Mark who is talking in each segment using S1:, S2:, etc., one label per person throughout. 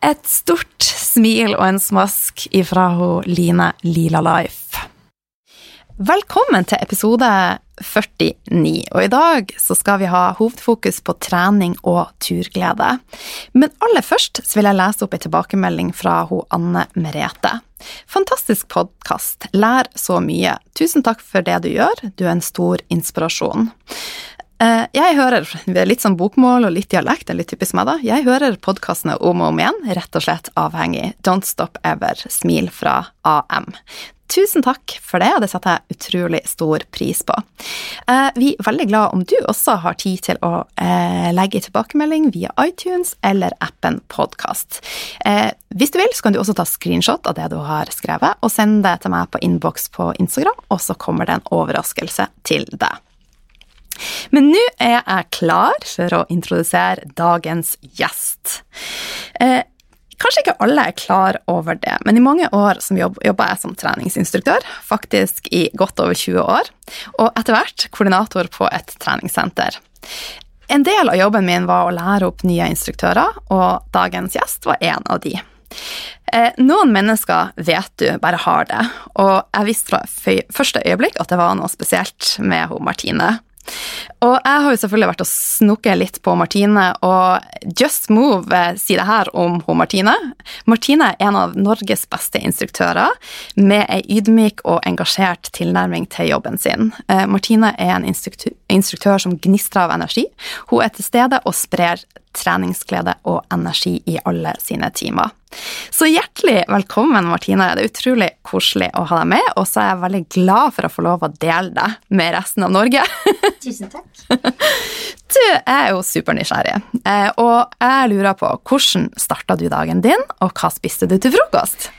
S1: Et stort smil og en smask ifra hun Line Lila Life. Velkommen til episode 49, og i dag så skal vi ha hovedfokus på trening og turglede. Men aller først så vil jeg lese opp en tilbakemelding fra hun Anne Merete. Fantastisk podkast, lær så mye. Tusen takk for det du gjør, du er en stor inspirasjon. Eh, jeg hører litt sånn bokmål og litt dialekt, det er litt typisk meg da. Jeg hører podkastene om og om igjen, rett og slett avhengig. Don't stop ever. Smil fra AM. Tusen takk for det, det setter jeg utrolig stor pris på. Eh, vi er veldig glad om du også har tid til å eh, legge tilbakemelding via iTunes eller appen Podkast. Hvis du vil, så kan du også ta screenshot av det du har skrevet, og sende det til meg på innboks på Instagram, og så kommer det en overraskelse til deg. Men nå er jeg klar for å introdusere dagens gjest. Eh, kanskje ikke alle er klar over det, men i mange år som jobb, jobba jeg som treningsinstruktør, faktisk i godt over 20 år, og etter hvert koordinator på et treningssenter. En del av jobben min var å lære opp nye instruktører, og dagens gjest var en av de. Eh, noen mennesker vet du bare har det, og jeg visste fra første øyeblikk at det var noe spesielt med hun Martine. Og jeg har jo selvfølgelig vært og snukket litt på Martine, og Just Move eh, sier det her om hun Martine. Martine er en av Norges beste instruktører, med ei ydmyk og engasjert tilnærming til jobben sin. Eh, Martine er en instruktør, instruktør som gnistrer av energi. Hun er til stede og sprer treningsglede og energi i alle sine timer. Så hjertelig velkommen, Martine. Det er utrolig koselig å ha deg med, og så er jeg veldig glad for å få lov å dele deg med resten av Norge.
S2: Tusen takk.
S1: Du er jo supernysgjerrig, eh, og jeg lurer på hvordan starta du dagen din, og hva spiste du til frokost?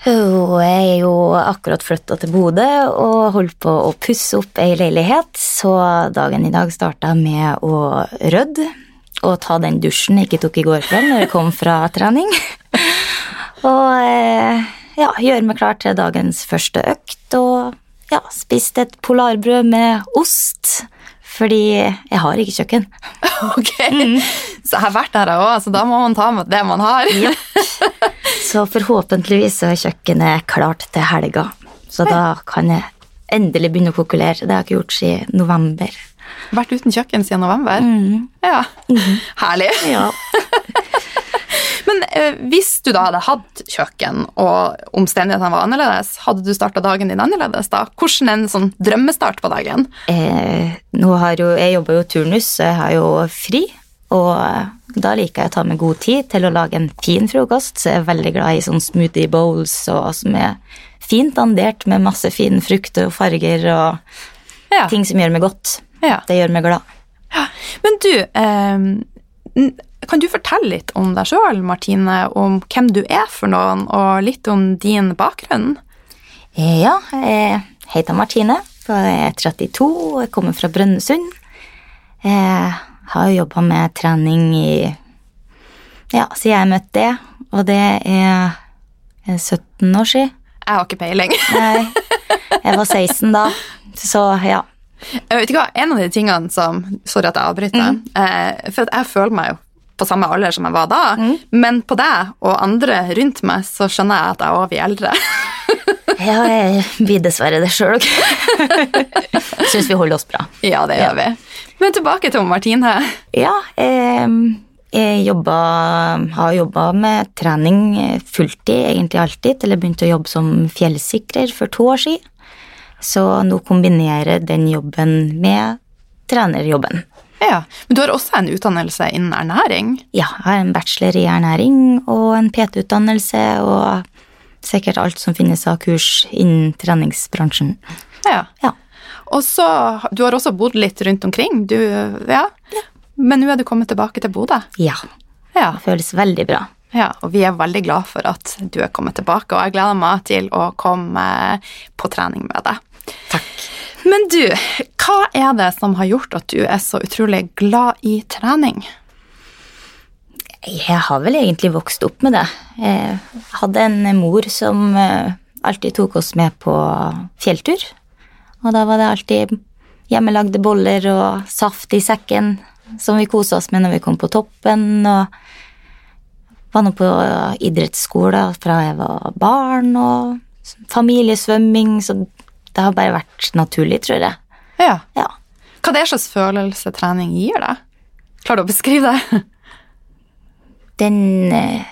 S2: Jeg er jo akkurat flytta til Bodø og holdt på å pusse opp ei leilighet, så dagen i dag starta med å rydde og ta den dusjen jeg ikke tok i går kveld når jeg kom fra trening. og eh, ja, gjøre meg klar til dagens første økt, og ja, spiste et polarbrød med ost. Fordi jeg har ikke kjøkken.
S1: Ok, mm. Så har vært der òg, så da må man ta med det man har.
S2: ja. Så forhåpentligvis er kjøkkenet klart til helga. Så da kan jeg endelig begynne å kokulere. Det har jeg ikke gjort siden november.
S1: Vært uten kjøkken siden november?
S2: Mm.
S1: Ja. Mm. Herlig.
S2: Ja.
S1: Men eh, hvis du da hadde hatt kjøkken, og omstendighetene var annerledes, hadde du starta dagen din annerledes da? Hvordan en sånn drømmestart på dagen?
S2: Eh, nå har jo, jeg jobber jo turnus, så jeg har jo fri. Og eh, da liker jeg å ta meg god tid til å lage en fin frokost. Så jeg er veldig glad i sånn smoothie bowls og, som er fint dandert med masse fin frukt og farger og ja. ting som gjør meg godt.
S1: Ja.
S2: Det gjør meg glad.
S1: Ja. Men du, eh, kan du fortelle litt om deg sjøl, Martine, om hvem du er for noen, og litt om din bakgrunn?
S2: Ja, jeg heter Martine, jeg er 32 og jeg kommer fra Brønnøysund. Jeg har jobba med trening i ja, siden jeg møtte det, og det er 17 år siden.
S1: Jeg har ikke peiling.
S2: Nei, jeg var 16 da, så ja.
S1: Jeg vet ikke hva, En av de tingene som Sorry at jeg avbryter. Mm. for for jeg føler meg jo på samme alder som jeg var da,
S2: Mm.
S1: men på deg og andre rundt meg så skjønner jeg at jeg òg blir eldre.
S2: Ja, jeg blir dessverre det sjøl òg. Syns vi holder oss bra.
S1: ja, det gjør vi. Men tilbake til Martine.
S2: Ja, eh, jeg jobba, har jobba med trening fulltid, egentlig alltid, til jeg begynte å jobbe som fjellsikrer for to år siden. Så nå kombinerer den jobben med trenerjobben.
S1: Ja, Men du har også en utdannelse innen ernæring?
S2: Ja, jeg har en bachelor i ernæring og en PT-utdannelse og sikkert alt som finnes av kurs innen treningsbransjen.
S1: Ja.
S2: Ja.
S1: Og så, Du har også bodd litt rundt omkring, du, ja. Men nå er du kommet tilbake til Bodø.
S2: Ja,
S1: Ja.
S2: det føles veldig bra.
S1: ja. Og vi er veldig glad for at du er kommet tilbake, og jeg gleder meg til å komme på trening med deg.
S2: Takk.
S1: Men du, hva er det som har gjort at du er så utrolig glad i trening?
S2: Jeg har vel egentlig vokst opp med det. Jeg hadde en mor som eh, alltid tok oss med på fjelltur. Og da var det alltid hjemmelagde boller og saft i sekken som vi kosa oss med når vi kom på toppen. Og var nå på idrettsskole fra jeg var barn, og familiesvømming, så det har bare vært naturlig, tror jeg.
S1: Ja.
S2: Ja.
S1: Hva det er slags følelse trening gir deg? Klarer du å beskrive det?
S2: den eh,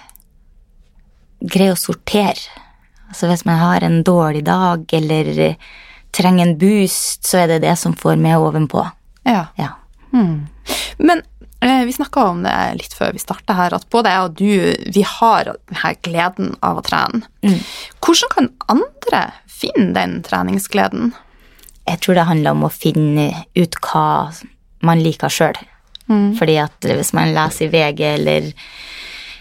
S2: greier å sortere. Altså hvis man har en dårlig dag eller eh, trenger en boost, så er det det som får meg ovenpå.
S1: Ja.
S2: Ja.
S1: Men eh, vi snakka om det litt før vi starta her, at både jeg og du vi har denne gleden av å trene. Hvordan kan andre finne den treningsgleden?
S2: Jeg tror det handler om å finne ut hva man liker sjøl. Fordi at hvis man leser i VG eller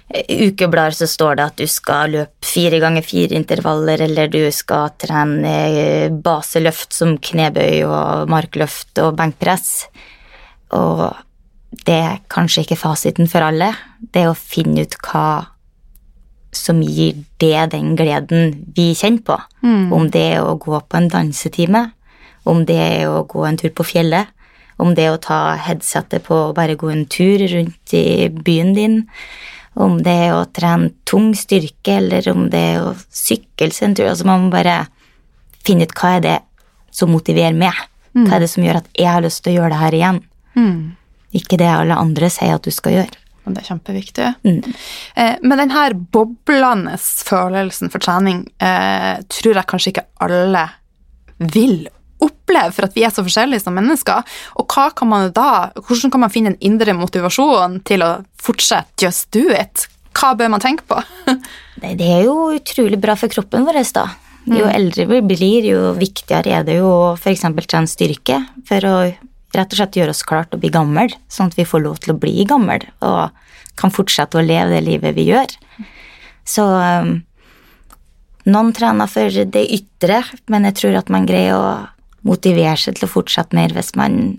S2: ukeblader, så står det at du skal løpe fire ganger fire intervaller, eller du skal trene baseløft som knebøy og markløft og benkpress. Og det er kanskje ikke fasiten for alle. Det er å finne ut hva som gir det den gleden vi kjenner på. Om det er å gå på en dansetime, om det er å gå en tur på fjellet, om det er å ta headsetet på og bare gå en tur rundt i byen din, om det er å trene tung styrke, eller om det er å sykle seg en tur. Altså man må bare finne ut hva er det som motiverer meg. Hva er det som gjør at jeg har lyst til å gjøre det her igjen? Ikke det alle andre sier at du skal gjøre.
S1: Og det er kjempeviktig. Eh, men denne boblende følelsen for trening eh, tror jeg kanskje ikke alle vil oppleve, for at vi er så forskjellige som mennesker. Og kan man da, hvordan kan man finne en indre motivasjon til å fortsette just do it? Hva bør man tenke på?
S2: Det er jo utrolig bra for kroppen vår, da. Jo eldre vi blir, jo viktigere er det jo å f.eks. trene styrke for å rett og slett gjøre oss klart til å bli gammel, sånn at vi får lov til å bli gammel og kan fortsette å leve det livet vi gjør. Så um, noen trener for det ytre, men jeg tror at man greier å motivere seg til å fortsette mer hvis man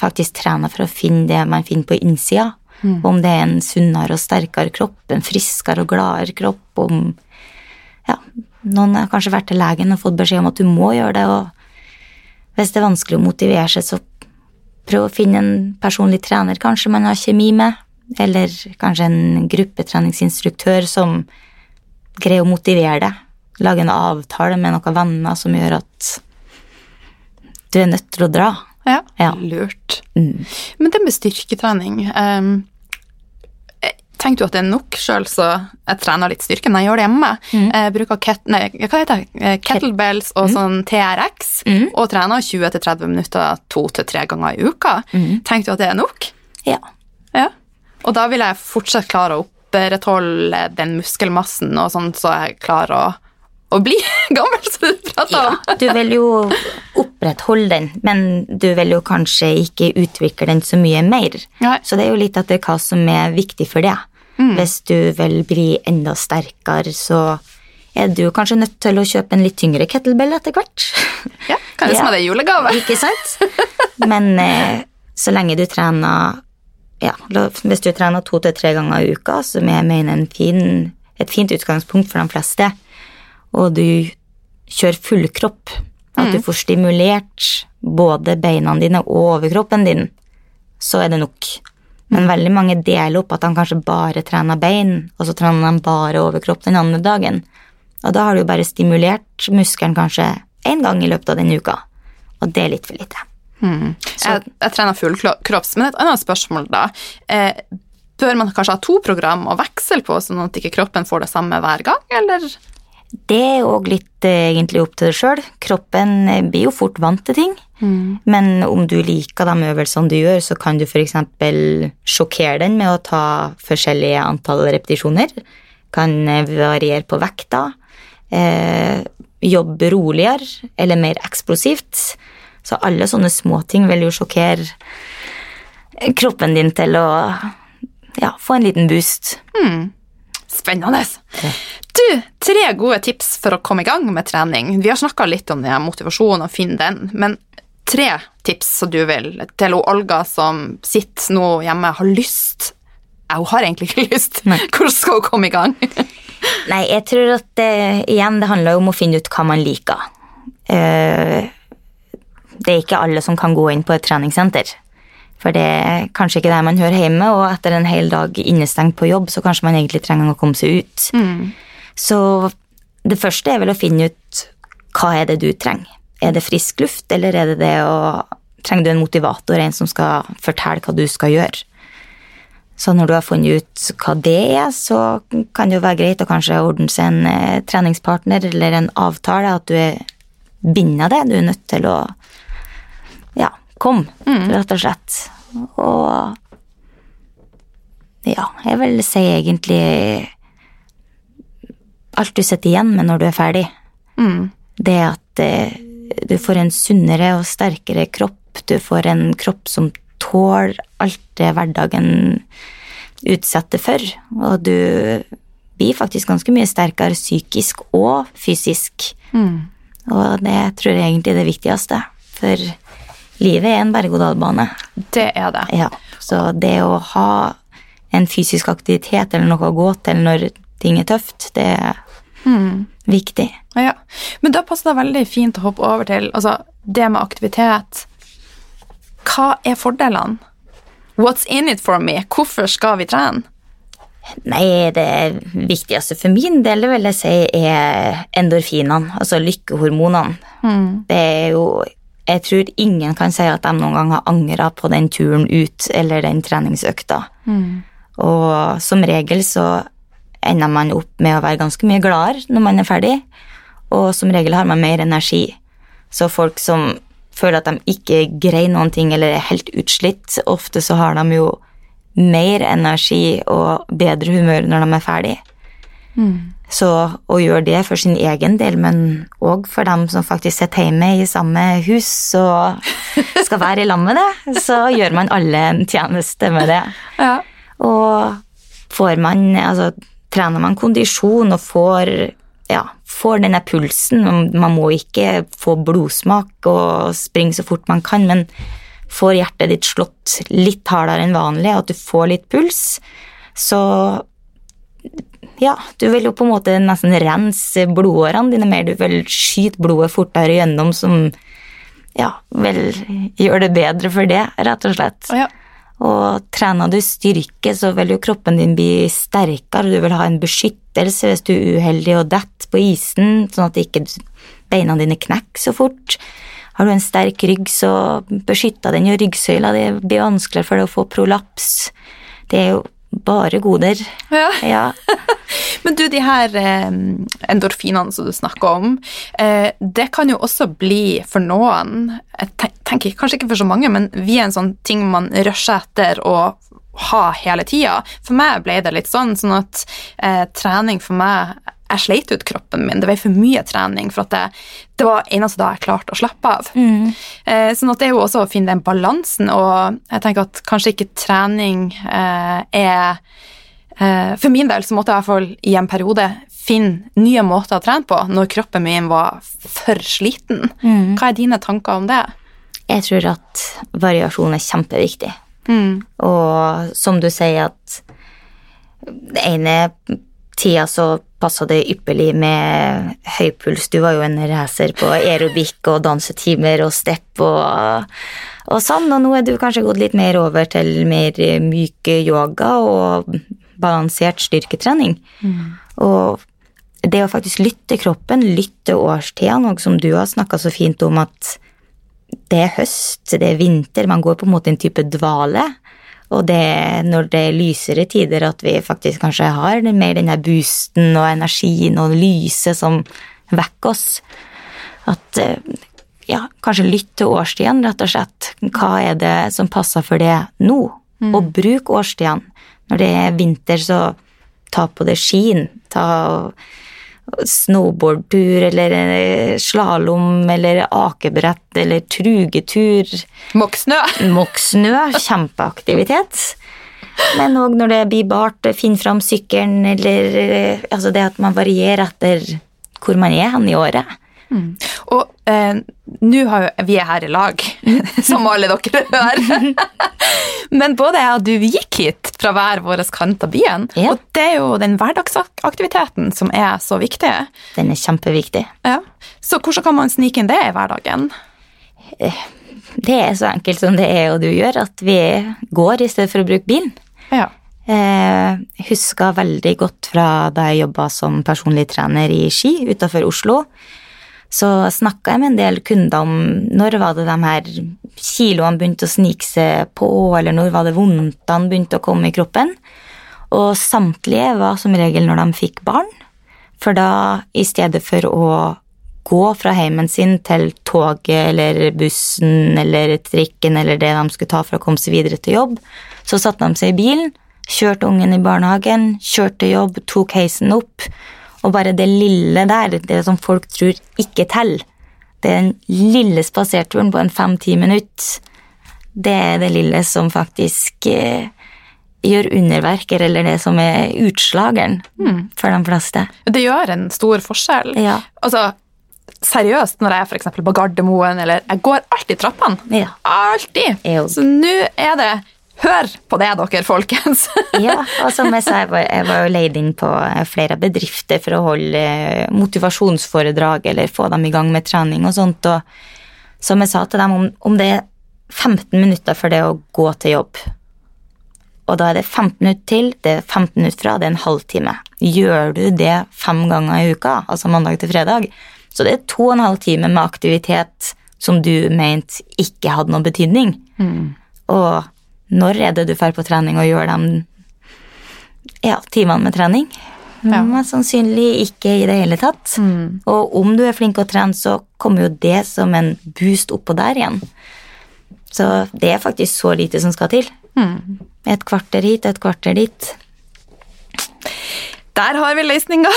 S2: faktisk trener for å finne det man finner på innsida. Om det er en sunnere og sterkere kropp, en friskere og gladere kropp, om ja, noen har kanskje vært til legen og fått beskjed om at du må gjøre det, og hvis det er vanskelig å motivere seg, så prøv å finne en personlig trener kanskje man har kjemi med, eller kanskje en gruppetreningsinstruktør som greier å motivere deg. Lage en avtale med noen venner som gjør at du er nødt til å dra.
S1: Ja,
S2: Ja.
S1: lurt.
S2: Mm.
S1: Men det med styrketrening um, Tenker du at det er nok sjøl, så jeg trener litt styrke når jeg gjør det hjemme? Jeg bruker ket, nei, hva heter det? Eh, kettlebells og sånn TRX, og trener 20-30 minutter to til tre ganger i uka. Tenker du at det er nok?
S2: Ja.
S1: Ja. Og da vil jeg fortsatt klare å opprettholde den muskelmassen, og sånn så jeg klarer å, å bli gammel, som du prater
S2: Ja, du vil jo opprettholde den, men du vil jo kanskje ikke utvikle den så mye mer.
S1: Nei.
S2: Så det er jo litt etter hva som er viktig for deg. Hvis du vil bli enda sterkere, så er du kanskje nødt til å kjøpe en litt tyngre kettlebell etter hvert.
S1: Ja, kan jeg
S2: Ja.
S1: som er julegave?
S2: Ikke sant? Men eh, så lenge du trener ja, Hvis du trener to til tre ganger i uka, som jeg mener er en fin, et fint utgangspunkt for de fleste, og du kjører full kropp, at du får stimulert både beina dine og overkroppen din, så er det nok. Men veldig mange deler opp at han kanskje bare trener bein, og så trener han bare overkropp den andre dagen. Og da har du jo bare stimulert muskelen kanskje én gang i løpet av den uka, og det er litt for lite.
S1: Jeg, jeg trener fullkropps, men et annet spørsmål da. Eh, bør man kanskje ha to program å veksle på, sånn at ikke kroppen får det samme hver gang, eller?
S2: Det er òg litt eh, egentlig opp til deg sjøl. Kroppen eh, blir jo fort vant til ting. Men om du liker de øvelsene du gjør, så kan du f.eks. sjokkere den med å ta forskjellige antall repetisjoner. Kan eh, variere på vekta. Eh, jobbe roligere eller mer eksplosivt. Så alle sånne småting vil jo sjokkere kroppen din til å ja, få en liten boost.
S1: Spennende. Du, tre gode tips for å komme i gang med trening. Vi har snakka litt om det, motivasjonen og finne den, men tre tips som du vil til Olga som sitter nå hjemme har lyst Ja, hun har egentlig ikke lyst.
S2: Nei.
S1: Hvordan skal hun komme i gang?
S2: Nei, jeg tror at det, igjen, det handler om å finne ut hva man liker. Uh, det er ikke alle som kan gå inn på et treningssenter. For det er kanskje ikke der man hører hjemme, og etter en hel dag innestengt på jobb, så kanskje man egentlig trenger å komme seg ut. Så det første er vel å finne ut hva er det du trenger. Er det frisk luft, eller er det det å Trenger du en motivator, en som skal fortelle hva du skal gjøre? Så når du har funnet ut hva det er, så kan det jo være greit å kanskje ordne seg en eh, treningspartner eller en avtale, at du er bindet av det. Du er nødt til å ja, komme, rett og slett. Og ja, jeg vil si egentlig alt du sitter igjen med når du er ferdig. Det at eh, du får en sunnere og sterkere kropp, du får en kropp som tåler alt det hverdagen utsetter for, og du blir faktisk ganske mye sterkere psykisk og fysisk. Og det tror jeg egentlig er det viktigste, for livet er en berg-og-dal-bane.
S1: Det er det.
S2: Ja, så det å ha en fysisk aktivitet eller noe å gå til når ting er tøft, det er viktig.
S1: Ja. Men da passer det veldig fint å hoppe over til altså, det med aktivitet. Hva er fordelene? What's in it for me? Hvorfor skal vi trene?
S2: Nei, det viktigste for min del vil jeg si er endorfinene, altså lykkehormonene. Det er jo Jeg tror ingen kan si at de noen gang har angra på den turen ut eller den treningsøkta. Og som regel så ender man opp med å være ganske mye gladere når man er ferdig, og som regel har man mer energi. Så folk som føler at de ikke greier noen ting eller er helt utslitt, ofte så har de jo mer energi og bedre humør når de er ferdig. Så å gjøre det for sin egen del, men òg for dem som faktisk sitter hjemme i samme hus og skal være i lag med det, så gjør man alle en tjeneste med det.
S1: Ja.
S2: Og får man Altså, trener man kondisjon og får ja, får denne pulsen Man må ikke få blodsmak og springe så fort man kan, men får hjertet ditt slått litt hardere enn vanlig, og at du får litt puls, så ja, du vil jo på en måte nesten rense blodårene dine mer. Du vil skyte blodet fortere gjennom, som ja, vil gjøre det bedre for det, rett og slett.
S1: Ja.
S2: Og trener du styrke, så vil jo kroppen din bli sterkere. Du vil ha en beskyttelse hvis du er uheldig og detter på isen, sånn at ikke beina dine knekker så fort. Har du en sterk rygg, så beskytter den jo ryggsøyla. Det blir vanskeligere for deg å få prolaps. Det er jo bare goder.
S1: Ja.
S2: Ja.
S1: Men du, de her eh, endorfinene som du snakker om, eh, det kan jo også bli for noen Jeg tenker kanskje ikke for så mange, men vi er en sånn ting man rusher etter å ha hele tida. For meg ble det litt sånn, sånn at eh, trening for meg Jeg sleit ut kroppen min. Det var for mye trening for at det, det var eneste da jeg klarte å slappe av. Eh, sånn at det er jo også å finne den balansen, og jeg tenker at kanskje ikke trening eh, er Eh, For min del så måtte jeg i hvert fall i en periode finne nye måter å trene på når kroppen min var for sliten. Hva er dine tanker om det?
S2: Jeg tror at variasjon er kjempeviktig. Og som du sier at det ene tida så passa det ypperlig med høy puls. Du var jo en racer på aerobikk og dansetimer og step og, og sånn, og nå er du kanskje gått litt mer over til mer myk yoga og balansert styrketrening. Og det å faktisk lytte kroppen, lytte årstida, noe som du har snakka så fint om at det er høst, det er vinter, man går på en måte en type dvale. Og det er når det er lysere tider at vi faktisk kanskje har mer den der boosten og energien og lyset som vekker oss. At eh, ja, kanskje lytt til årstidene, rett og slett. Hva er det som passer for det nå? Og bruk årstidene. Når det er vinter, så ta på det skien. Ta snowboardtur eller eh, slalåm eller akebrett eller trugetur. Moksnø. kjempeaktivitet. Men òg når det blir bart, finn fram sykkelen, eller eh, altså det at man varierer etter hvor man er hen i året.
S1: Og eh, nå har jo vi er her i lag, som alle dere hører. Men både jeg og du vi gikk hit fra hver vår kant av byen.
S2: Ja.
S1: Og det er jo den hverdagsaktiviteten som er så viktig.
S2: Den er kjempeviktig.
S1: Ja. Så hvordan kan man snike inn det i hverdagen?
S2: Det er så enkelt som det er og du gjør, at vi går i stedet for å bruke bilen.
S1: Ja.
S2: Eh, husker veldig godt fra da jeg jobba som personlig trener i Ski utafor Oslo. Så snakka jeg med en del kunder om når var det de her kiloene begynte å snike seg på, eller når var det vondtene begynte å komme i kroppen. Og samtlige var som regel når de fikk barn. For da, i stedet for å gå fra heimen sin til toget eller bussen eller trikken eller det de skulle ta for å komme seg videre til jobb, så satte de seg i bilen, kjørte ungen i barnehagen, kjørte jobb, tok heisen opp. Og bare det lille der, det som folk tror ikke teller, den lille spaserturen på en fem-ti minutter, det er det lille som faktisk eh, gjør underverker, eller det som er utslageren for de fleste.
S1: Det gjør en stor forskjell.
S2: Ja.
S1: Altså, seriøst, når jeg er for på Gardermoen, eller jeg går alltid trappene.
S2: Ja.
S1: Alltid! Så nå er det Hør på det, dere, folkens!
S2: Ja, og som jeg sa, jeg var, jeg var jo leid inn på flere bedrifter for å holde eh, motivasjonsforedrag eller få dem i gang med trening og sånt. Og som jeg sa til dem, om, om det er 15 minutter for det å gå til jobb, og da er det 15 minutter til, det er 15 minutter fra, det er en halvtime. Gjør du det fem ganger i uka, altså mandag til fredag, så det er to og en halv time med aktivitet som du mente ikke hadde noen betydning. Og når er det du drar på trening og gjør de ja, timene med trening?
S1: Ja.
S2: Mest sannsynlig ikke i det hele tatt. Og om du er flink å trene, så kommer jo det som en boost oppå der igjen. Så det er faktisk så lite som skal til. Et kvarter hit, et kvarter dit.
S1: Der har vi løsninga!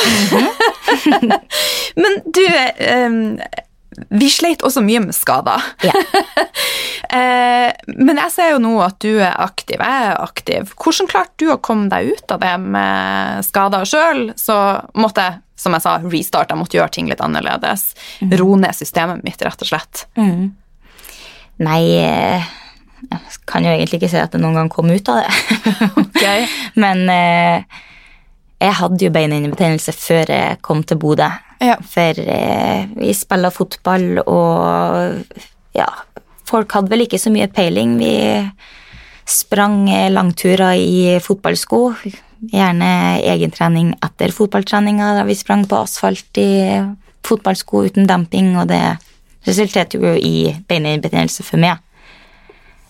S1: Men du, eh, vi sleit også mye med skader.
S2: Ja.
S1: Eh, Men jeg ser jo nå at du er aktiv, jeg er aktiv. Hvordan klarte du å komme deg ut av det med skader sjøl? Så måtte jeg, som jeg sa, restarte, jeg måtte gjøre ting litt annerledes. Ro ned systemet mitt, rett og slett.
S2: Nei, eh, jeg kan jo egentlig ikke si at det noen gang kom ut av det.
S1: Ok.
S2: Men eh, jeg hadde jo beinhinnebetennelse før jeg kom til Bodø.
S1: Ja.
S2: For eh, vi spiller fotball, og ja, folk hadde vel ikke så mye peiling. Vi sprang langturer i fotballsko. Gjerne egentrening etter fotballtreninga, da vi sprang på asfalt i fotballsko uten demping, og det resulterte jo i beinhinnebetennelse for meg.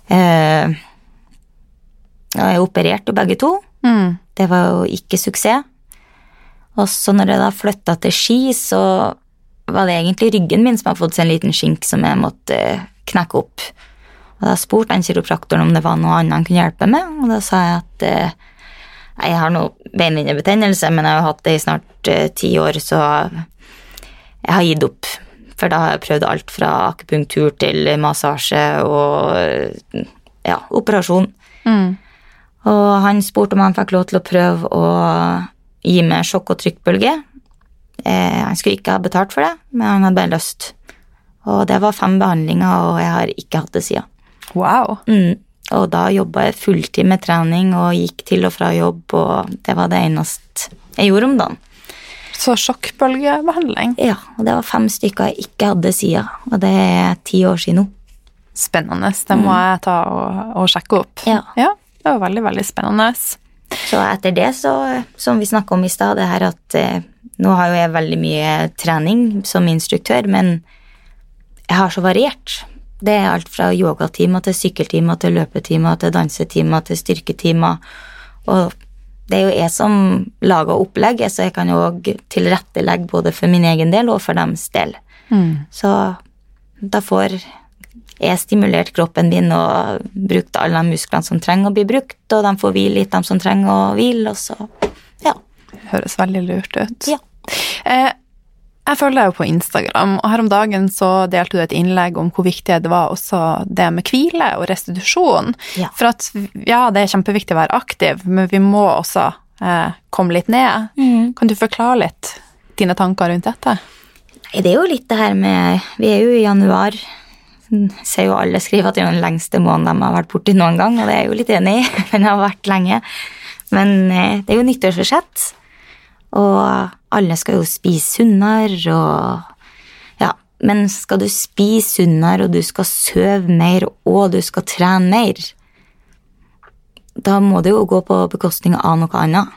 S2: Eh, og jeg opererte begge to.
S1: Mm.
S2: Det var jo ikke suksess. Og så når jeg da flytta til Ski, så var det egentlig ryggen min som hadde fått seg en liten skink som jeg måtte eh, knekke opp. Og da spurte han kiropraktoren om det var noe annet han kunne hjelpe med, og da sa jeg at eh, jeg har noe beinhinnebetennelse, men jeg har hatt det i snart eh, ti år, så jeg har gitt opp. For da har jeg prøvd alt fra akupunktur til massasje og eh, ja, operasjon.
S1: Mm.
S2: Og han spurte om han fikk lov til å prøve å gi meg sjokk- og trykkbølge. Eh, han skulle ikke ha betalt for det, men han hadde bare lyst. Og det var fem behandlinger, og jeg har ikke hatt det siden.
S1: Wow.
S2: Mm. Og da jobba jeg fulltid med trening og gikk til og fra jobb, og det var det eneste jeg gjorde om dagen.
S1: Så sjokkbølgebehandling.
S2: Ja, og det var fem stykker jeg ikke hadde siden, og det er ti år siden nå.
S1: Spennende. Det må jeg ta og, og sjekke opp.
S2: Ja.
S1: ja, det var veldig, veldig spennende.
S2: Så etter det, så, som vi snakka om i stad, det her at eh, nå har jo jeg veldig mye trening som instruktør, men jeg har så variert. Det er alt fra yogatimer til sykkeltimer til løpetimer til dansetimer til styrketimer. Og det er jo jeg som lager opplegget, så jeg kan jo tilrettelegge både for min egen del og for deres del. Så da får jeg stimulert kroppen din og brukt alle de musklene som trenger å bli brukt, og de får hvile litt, de som trenger å hvile, og så ja.
S1: Høres veldig lurt ut.
S2: Ja.
S1: Eh, jeg følger deg jo på Instagram, og her om dagen så delte du et innlegg om hvor viktig det var også det med hvile og restitusjon.
S2: Ja.
S1: For at ja, det er kjempeviktig å være aktiv, men vi må også eh, komme litt ned. Kan du forklare litt dine tanker rundt dette?
S2: Nei, Det er jo litt det her med Vi er jo i januar. Ser jo alle skrive at det er den lengste måneden de har vært borti noen gang, og det er jeg jo litt enig i, men det har vært lenge. Men eh, det er jo nyttårsforsett, og alle skal jo spise sunnere og Ja, men skal du spise sunnere, og du skal sove mer, og du skal trene mer, da må det jo gå på bekostning av noe annet.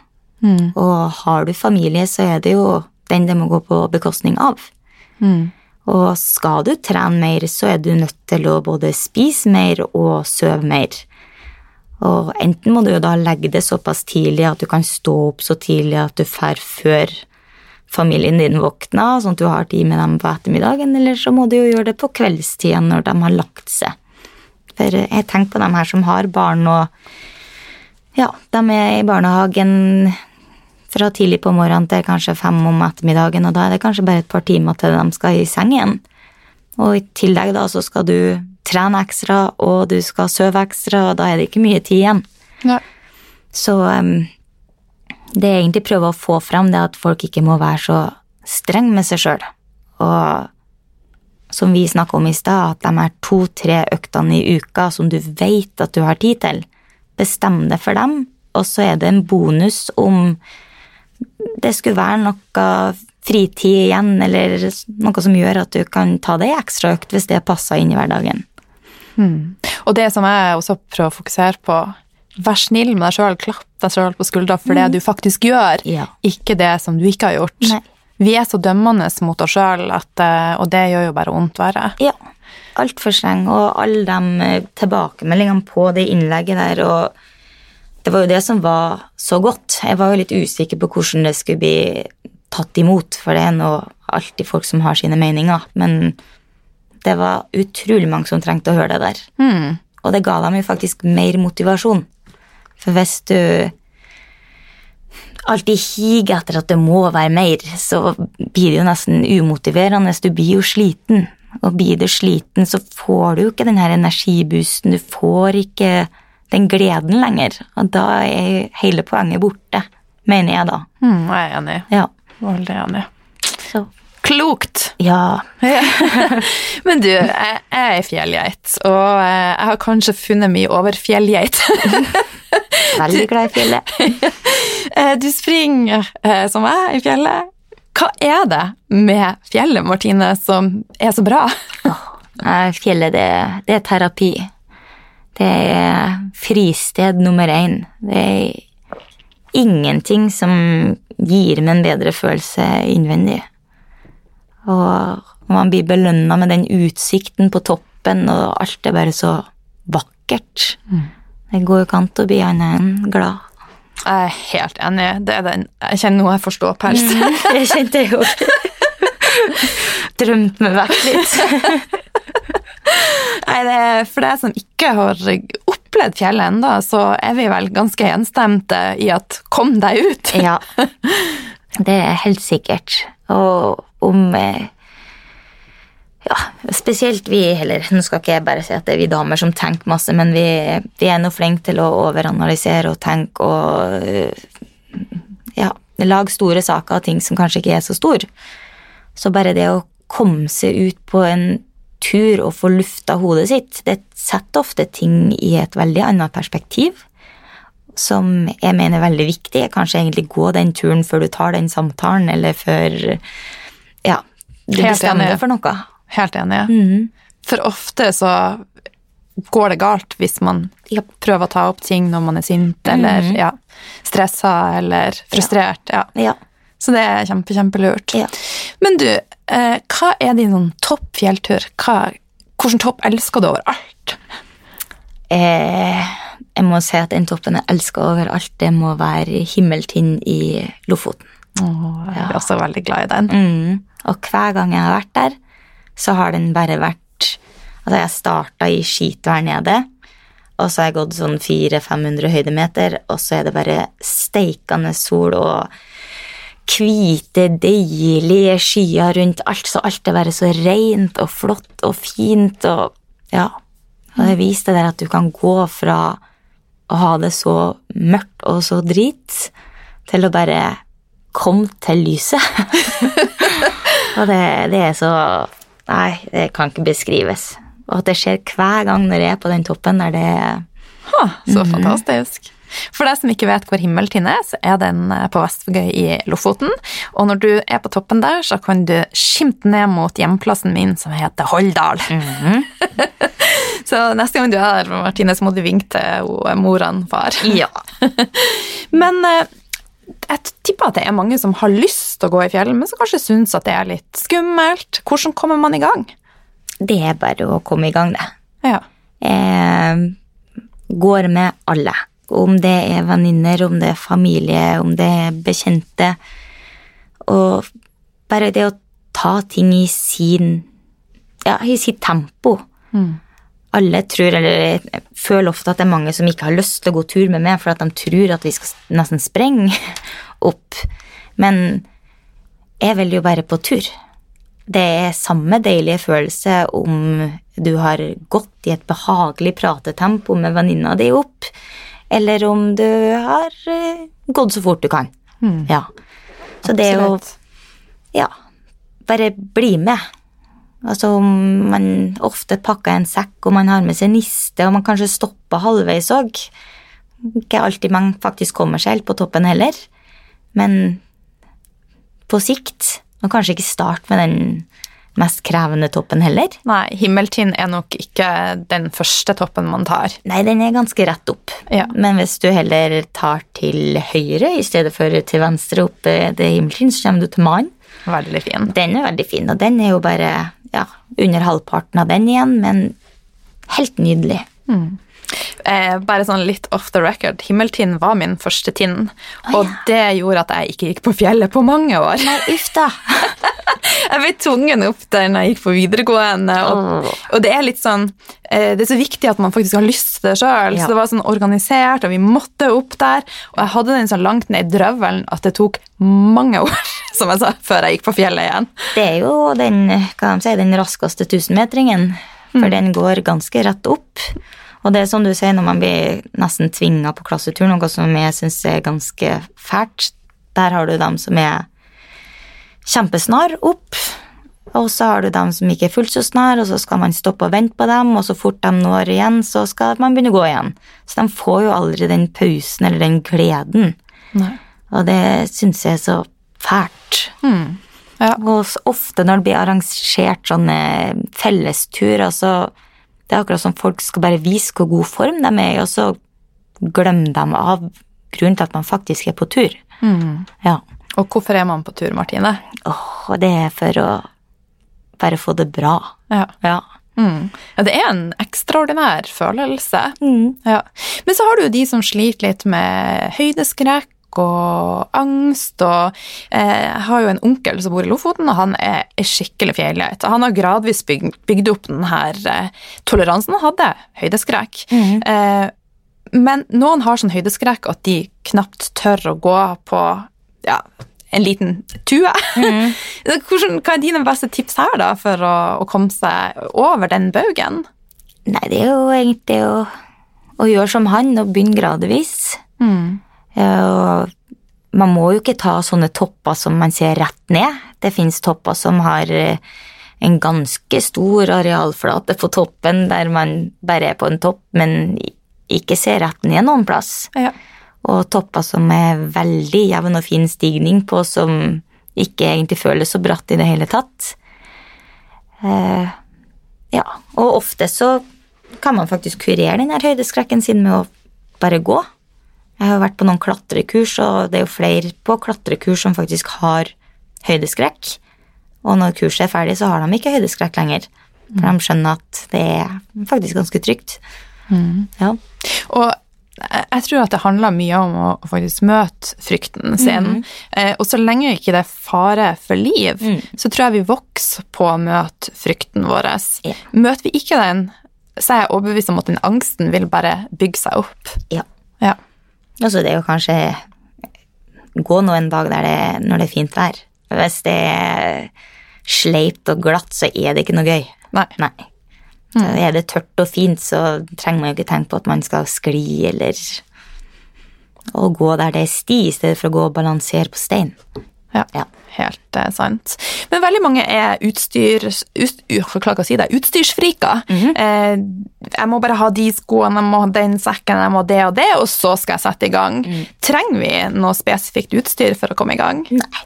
S2: Og har du familie, så er det jo den det må gå på bekostning av. Og skal du trene mer, så er du nødt til å både spise mer og sove mer. Og enten må du jo da legge det såpass tidlig at du kan stå opp så tidlig at du drar før familien din våkner, sånn at du har tid med dem på ettermiddagen, eller så må du jo gjøre det på kveldstida når de har lagt seg. For jeg tenker på dem her som har barn, og ja, de er i barnehagen fra tidlig på morgenen til kanskje fem om ettermiddagen, og da er det kanskje bare et par timer til de skal i seng igjen. Og i tillegg da så skal du trene ekstra, og du skal sove ekstra, og da er det ikke mye tid igjen.
S1: Ja.
S2: Så um, det jeg egentlig prøver å få fram, det er at folk ikke må være så streng med seg sjøl. Og som vi snakka om i stad, at de er to-tre øktene i uka som du vet at du har tid til, bestem det for dem, og så er det en bonus om det skulle være noe fritid igjen, eller noe som gjør at du kan ta deg ei ekstra økt hvis det passer inn i hverdagen.
S1: Og det som jeg også prøver å fokusere på, vær snill med deg sjøl, klapp deg sjøl på skuldra for det du faktisk gjør,
S2: Ja.
S1: ikke det som du ikke har gjort.
S2: Nei.
S1: Vi er så dømmende mot oss sjøl, og det gjør jo bare vondt verre.
S2: Ja, altfor streng, og alle de eh, tilbakemeldingene på det innlegget der, og det var jo det som var så godt. Jeg var jo litt usikker på hvordan det skulle bli tatt imot, for det er nå alltid folk som har sine meninger, men det var utrolig mange som trengte å høre det der. Og det ga dem jo faktisk mer motivasjon. For hvis du alltid higer etter at det må være mer, så blir det jo nesten umotiverende. Du blir jo sliten. Og blir du sliten, så får du jo ikke den her energiboosten. Du får ikke den gleden lenger. Og da er hele poenget borte, mener jeg da.
S1: Mm, jeg er enig.
S2: Ja.
S1: Veldig enig.
S2: Så
S1: Klokt!
S2: ja.
S1: Men du, jeg, er fjellgeit, og eh, jeg har kanskje funnet mye over fjellgeit.
S2: Veldig glad i fjellet.
S1: Eh, Du springer eh, som jeg i fjellet. Hva er det med fjellet, Martine, som er så bra?
S2: Fjellet, det, det er terapi. Det er fristed nummer én. Det er ingenting som gir meg en bedre følelse innvendig. Og man blir belønna med den utsikten på toppen, og alt er bare så vakkert. Det går jo ikke an å bli annet enn glad.
S1: Jeg er helt enig. Det er den. Jeg kjenner noe jeg får Mm,
S2: jeg kjente det jo. Drømt meg vekk litt.
S1: Nei, det er for deg som ikke har opplevd fjellet ennå, så er vi vel ganske gjenstemte i at kom deg ut.
S2: Ja, det er helt sikkert. Og om eh, Ja, spesielt vi, eller nå skal ikke jeg bare si at det er vi damer som tenker masse, men vi, vi er nå flinke til å overanalysere og tenke og eh, ja, lage store saker av ting som kanskje ikke er så store. Så bare det å komme seg ut på en tur og få lufta hodet sitt, det setter ofte ting i et veldig annet perspektiv som jeg mener er veldig viktig, kanskje egentlig gå den turen før du tar den samtalen, eller før
S1: Helt
S2: bestemmer
S1: enig.
S2: deg for noe.
S1: Helt enig.
S2: Mhm.
S1: For ofte så går det galt hvis man
S2: Ja.
S1: prøver å ta opp ting når man er sint eller
S2: Mhm.
S1: ja, stressa eller frustrert. Ja.
S2: Ja.
S1: Så det er kjempe, kjempelurt.
S2: Ja.
S1: Men du, eh, hva er din sånn topp fjelltur? Hva, hvordan topp elsker du overalt?
S2: Eh, jeg må si at den toppen jeg elsker overalt, det må være Himmeltind i Lofoten.
S1: Oh, jeg er også veldig glad i den.
S2: Mm. Og hver gang jeg har vært der, så har den bare vært Altså, jeg starta i skitvær nede, og så har jeg gått sånn 400-500 høydemeter, og så er det bare steikende sol og hvite, deilige skyer rundt alt, så alt er bare så rent og flott og fint og Ja. Og det viser deg der at du kan gå fra å ha det så mørkt og så drit, til å bare komme til lyset. og det, det er så Nei, det kan ikke beskrives. Og at det skjer hver gang når jeg er på den toppen der det
S1: Ha, så fantastisk. For deg som ikke vet hvor Himmeltind er, så er den eh, på Vestvågøy i Lofoten. Og når du er på toppen der, så kan du skimte ned mot hjemplassen min, som heter Holldal. så neste gang du er her, Martine, så må du vinke til moren far.
S2: Ja.
S1: Men eh, jeg tipper at det er mange som har lyst til å gå i fjellet, men som kanskje syns at det er litt skummelt. Hvordan kommer man i gang?
S2: Det er bare å komme i gang, det.
S1: Ja.
S2: Jeg går med alle. Om det er venninner, om det er familie, om det er bekjente. Og bare det å ta ting i sin Ja, i sitt tempo. Alle tror, eller jeg føler ofte at det er mange som ikke har lyst til å gå tur med meg, for at de tror at vi skal nesten sprenge opp. Men jeg vil jo bare på tur. Det er samme deilige følelse om du har gått i et behagelig pratetempo med venninna di opp, eller om du har eh, gått så fort du kan. Ja. Så det er jo Ja, bare bli med. Altså om man ofte pakker en sekk, og man har med seg niste, og man kanskje stopper halvveis òg. Ikke alltid man faktisk kommer seg helt på toppen heller, men på sikt. Og kanskje ikke start med den mest krevende toppen heller.
S1: Nei, Himmeltind er nok ikke den første toppen man tar.
S2: Nei, den er ganske rett opp.
S1: Ja.
S2: Men hvis du heller tar til høyre i stedet for til venstre opp det himmeltinn, så kommer du til mannen.
S1: Veldig fin.
S2: Den er veldig fin, og den er jo bare ja, under halvparten av den igjen, men helt nydelig.
S1: Eh, bare sånn litt off the record. Himmeltind var min første tind, og det gjorde at jeg ikke gikk på fjellet på mange år.
S2: Nei, uff da.
S1: Jeg ble tvungen opp der når jeg gikk på videregående, og, og det er litt sånn eh, Det er så viktig at man faktisk har lyst til det sjøl,
S2: Ja.
S1: så det var sånn organisert, og vi måtte opp der, og jeg hadde den så langt ned i drøvelen at det tok mange år, som jeg sa, før jeg gikk på fjellet igjen.
S2: Det er jo den, hva de sier, den raskeste tusenmetringen, for den går ganske rett opp. Og det er som du sier, når man blir nesten tvinga på klassetur, noe som jeg syns er ganske fælt, der har du dem som er kjempesnar opp, og så har du dem som ikke er fullt så snar, og så skal man stoppe og vente på dem, og så fort de når igjen, så skal man begynne å gå igjen. Så de får jo aldri den pausen eller den gleden.
S1: Nei.
S2: Og det syns jeg er så fælt.
S1: Ja.
S2: Og ofte når det blir arrangert sånne fellesturer, så det er akkurat som folk skal bare vise hvor god form de er i, og så glemmer de av grunnen til at man faktisk er på tur. Ja.
S1: Og hvorfor er man på tur, Martine?
S2: Åh, det er for å bare få det bra.
S1: Ja.
S2: Ja.
S1: Mm. ja, det er en ekstraordinær følelse.
S2: Mm.
S1: Ja. Men så har du jo de som sliter litt med høydeskrekk og angst, og eh, jeg har jo en onkel som bor i Lofoten, og han er, skikkelig fjellhøyt. Han har gradvis bygd, bygd opp den her eh, toleransen han hadde, høydeskrekk. Mm. men noen har sånn høydeskrekk at de knapt tør å gå på ja, en liten tue. Hvordan, hva er dine beste tips her da, for å, å komme seg over den baugen?
S2: Nei, det er jo egentlig å, å gjøre som han og begynne gradvis. Ja, og man må jo ikke ta sånne topper som man ser rett ned. Det fins topper som har eh, en ganske stor arealflate på toppen der man bare er på en topp, men ikke ser rett ned noen plass.
S1: Ja.
S2: Og topper som er veldig jevn og fin stigning på, som ikke egentlig føles så bratt i det hele tatt. Eh, ja, og ofte så kan man faktisk kurere den høydeskrekken sin med å bare gå. Jeg har vært på noen klatrekurs, og det er jo flere på klatrekurs som faktisk har høydeskrekk. Og når kurset er ferdig, så har de ikke høydeskrekk lenger. For de skjønner at det er faktisk ganske trygt. Ja.
S1: Og jeg tror at det handler mye om å faktisk møte frykten sin. Eh, og så lenge ikke det er fare for liv,
S2: Mm.
S1: så tror jeg vi vokser på å møte frykten vår.
S2: Ja.
S1: Møter vi ikke den, så er jeg overbevist om at den angsten vil bare bygge seg opp.
S2: ja.
S1: Ja.
S2: Altså, det er jo kanskje gå nå en dag der det, når det er fint vær. Hvis det er sleipt og glatt, så er det ikke noe gøy.
S1: Nei.
S2: Nei. Mm. Er det tørt og fint, så trenger man jo ikke tenke på at man skal skli eller å gå der det er sti, i stedet for å gå og balansere på stein.
S1: Ja,
S2: Ja.
S1: helt eh, sant. Men veldig mange er utstyr, ut, å si det, utstyrsfriker. eh, jeg må bare ha de skoene, jeg må ha den sekken, jeg må det og det, og så skal jeg sette i gang. Trenger vi noe spesifikt utstyr for å komme i gang?
S2: Nei,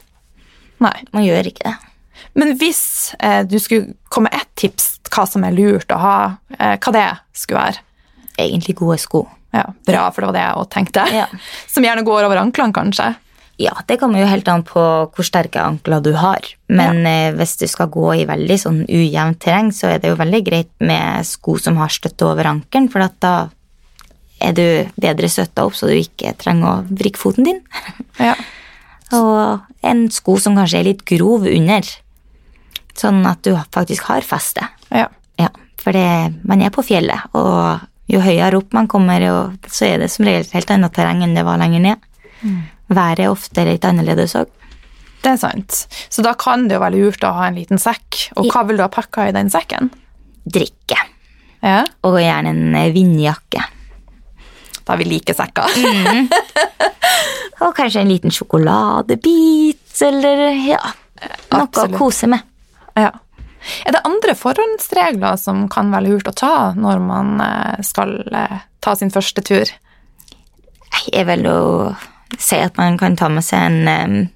S1: Nei.
S2: man gjør ikke det.
S1: Men hvis eh, du skulle komme med ett tips hva som er lurt å ha, eh, hva det skulle være?
S2: Egentlig gode sko.
S1: Ja, bra, for det var det jeg òg tenkte.
S2: Ja.
S1: Som gjerne går over anklene, kanskje.
S2: Ja, det kommer jo helt an på hvor sterke ankler du har. Men ja. hvis du skal gå i veldig sånn ujevnt terreng, så er det jo veldig greit med sko som har støtte over ankelen, for at da er du bedre støtta opp, så du ikke trenger å vrikke foten din.
S1: Ja.
S2: Og en sko som kanskje er litt grov under, sånn at du faktisk har feste.
S1: ja.
S2: Ja, for det, man er på fjellet, og jo høyere opp man kommer, så er det som regel helt annet terreng enn det var lenger ned. Været er ofte litt annerledes òg.
S1: Det er sant. Så da kan det jo være lurt å ha en liten sekk. Og hva vil du ha pakka i den sekken?
S2: Drikke.
S1: Ja,
S2: Og gjerne en eh, vindjakke.
S1: Da vi like sekker.
S2: Og kanskje en liten sjokoladebit, eller ja Noe
S1: Absolutt.
S2: å kose med.
S1: Ja. Er det andre forhåndsregler som kan være lurt å ta når man eh, skal eh, ta sin første tur?
S2: Jeg vil jo si at man kan ta med seg en,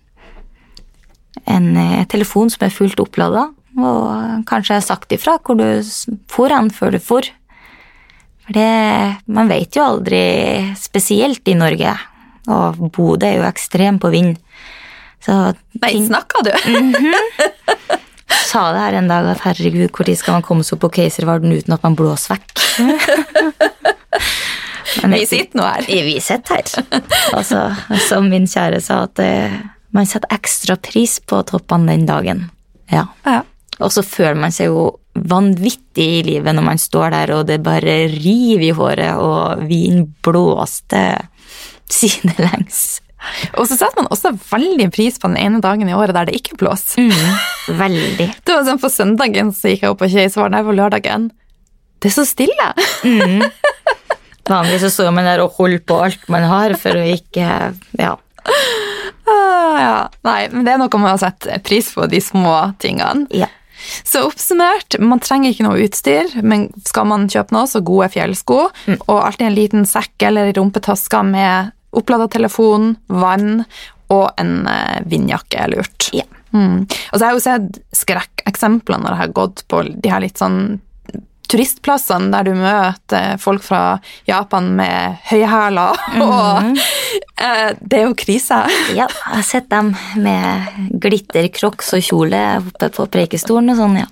S2: en eh, telefon som er fullt opplada, og kanskje har sagt ifra hvor du for hen før du for. For det Man vet jo aldri, spesielt i Norge, og Bodø er jo ekstrem på vind. Så
S1: Nei, snakka du?
S2: sa det her en dag at herregud, når skal man komme seg opp på Keiservarden uten at man blåser vekk? Men
S1: Vi sitter nå her.
S2: Vi sitter her. Altså, som min kjære sa, at eh, man setter ekstra pris på toppene den dagen. Ja.
S1: Ja.
S2: Og så føler man seg jo vanvittig i livet når man står der, og det bare river i håret, og vinden blåste sidelengs.
S1: Og så setter man også veldig pris på den ene dagen i året der det ikke blåser.
S2: Veldig.
S1: Det var sånn På søndagen så gikk jeg opp på Keisvaren, nei, på lørdagen. Det er så stille!
S2: Vanligvis så står man der og holder på alt man har for å ikke Ja.
S1: Ah, ja. Nei, men det er noe med å sette pris på de små tingene.
S2: ja.
S1: Så oppsummert, man trenger ikke noe utstyr, men skal man kjøpe noe, så gode fjellsko, og alltid en liten sekk eller rumpetaske med opplada telefon, vann og en eh, vindjakke er lurt.
S2: Ja.
S1: Mm. Og så har jeg jo sett skrekkeksempler når jeg har gått på de her litt sånn turistplassene der du møter folk fra Japan med høye hæler og eh, det er jo krise.
S2: ja. Jeg har sett dem med glitter, crocs og kjole oppe på Preikestolen og sånn, ja.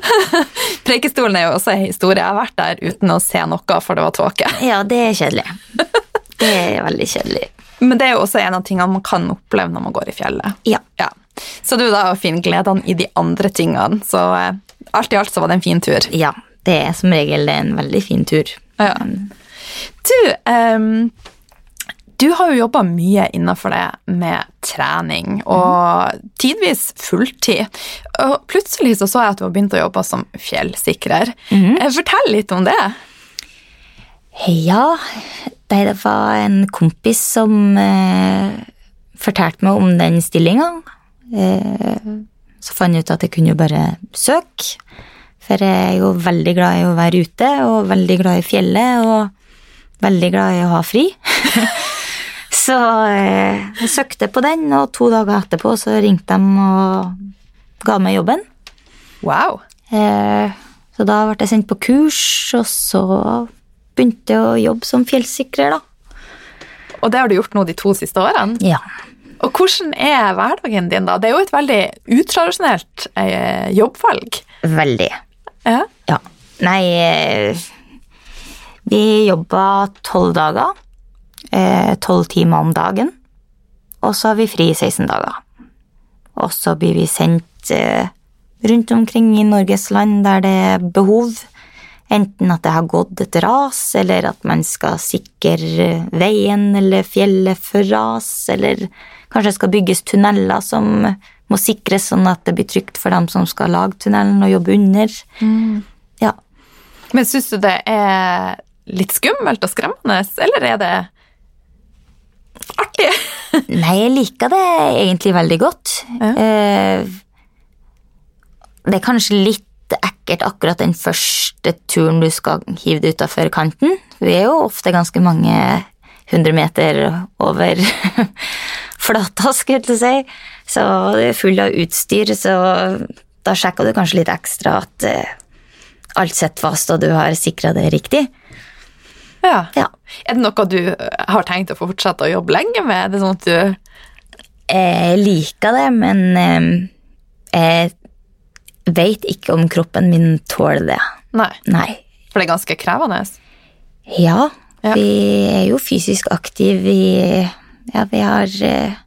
S1: Preikestolen er jo også en historie. Jeg har vært der uten å se noe, for det var tåke.
S2: Ja, det er kjedelig. Det er veldig kjedelig.
S1: Men det er jo også en av tingene man kan oppleve når man går i fjellet.
S2: Ja.
S1: Ja. Så er da finner finne gledene i de andre tingene. Så eh, alt i alt så var det en fin tur.
S2: Ja, det er som regel en veldig fin tur.
S1: Ja. Du, um, du har jo jobba mye innenfor det med trening, og tidvis fulltid. Og plutselig så, så jeg at du har begynt å jobbe som fjellsikrer. Mm. Fortell litt om det.
S2: Ja, det var en kompis som eh, fortalte meg om den stillinga. Eh, Så fant jeg ut at jeg kunne jo bare søke. For jeg er jo veldig glad i å være ute, og veldig glad i fjellet, og veldig glad i å ha fri. så eh, jeg søkte på den, og to dager etterpå så ringte de og ga meg jobben.
S1: Wow.
S2: Eh, så da ble jeg sendt på kurs, og så begynte jeg å jobbe som fjellsikrer, da.
S1: Og det har du gjort nå de to siste årene?
S2: Ja.
S1: Og hvordan er hverdagen din, da? Det er jo et veldig utradisjonelt eh, jobbvalg.
S2: Veldig.
S1: Ja.
S2: Ja. Nei, vi jobba tolv dager. eh, Tolv timer om dagen. Og så har vi fri i 16 dager. Og så blir vi sendt eh, rundt omkring i Norges land der det er behov. Enten at det har gått et ras, eller at man skal sikre veien eller fjellet for ras, eller kanskje det skal bygges tunneler som må sikres sånn at det blir trygt for dem som skal lage tunnelen og jobbe under. Ja.
S1: Men syns du det er litt skummelt og skremmende, eller er det artig?
S2: Nei, jeg liker det egentlig veldig godt.
S1: Ja.
S2: Eh, Det er kanskje litt ekkelt akkurat den første turen du skal hive det utafor kanten. Vi er jo ofte ganske mange hundre meter over flata, helt å si. Så det er full av utstyr, så da sjekker du kanskje litt ekstra at uh, alt sitter fast og du har sikra det riktig.
S1: Ja.
S2: Ja.
S1: Er det noe du har tenkt å fortsette å jobbe lenge med? Er det sånn at du
S2: Jeg liker det, men um, jeg vet ikke om kroppen min tåler det.
S1: Nei,
S2: Nei.
S1: for det er ganske krevende.
S2: Ja,
S1: Ja.
S2: vi er jo fysisk aktive. Vi, ja, vi har eh,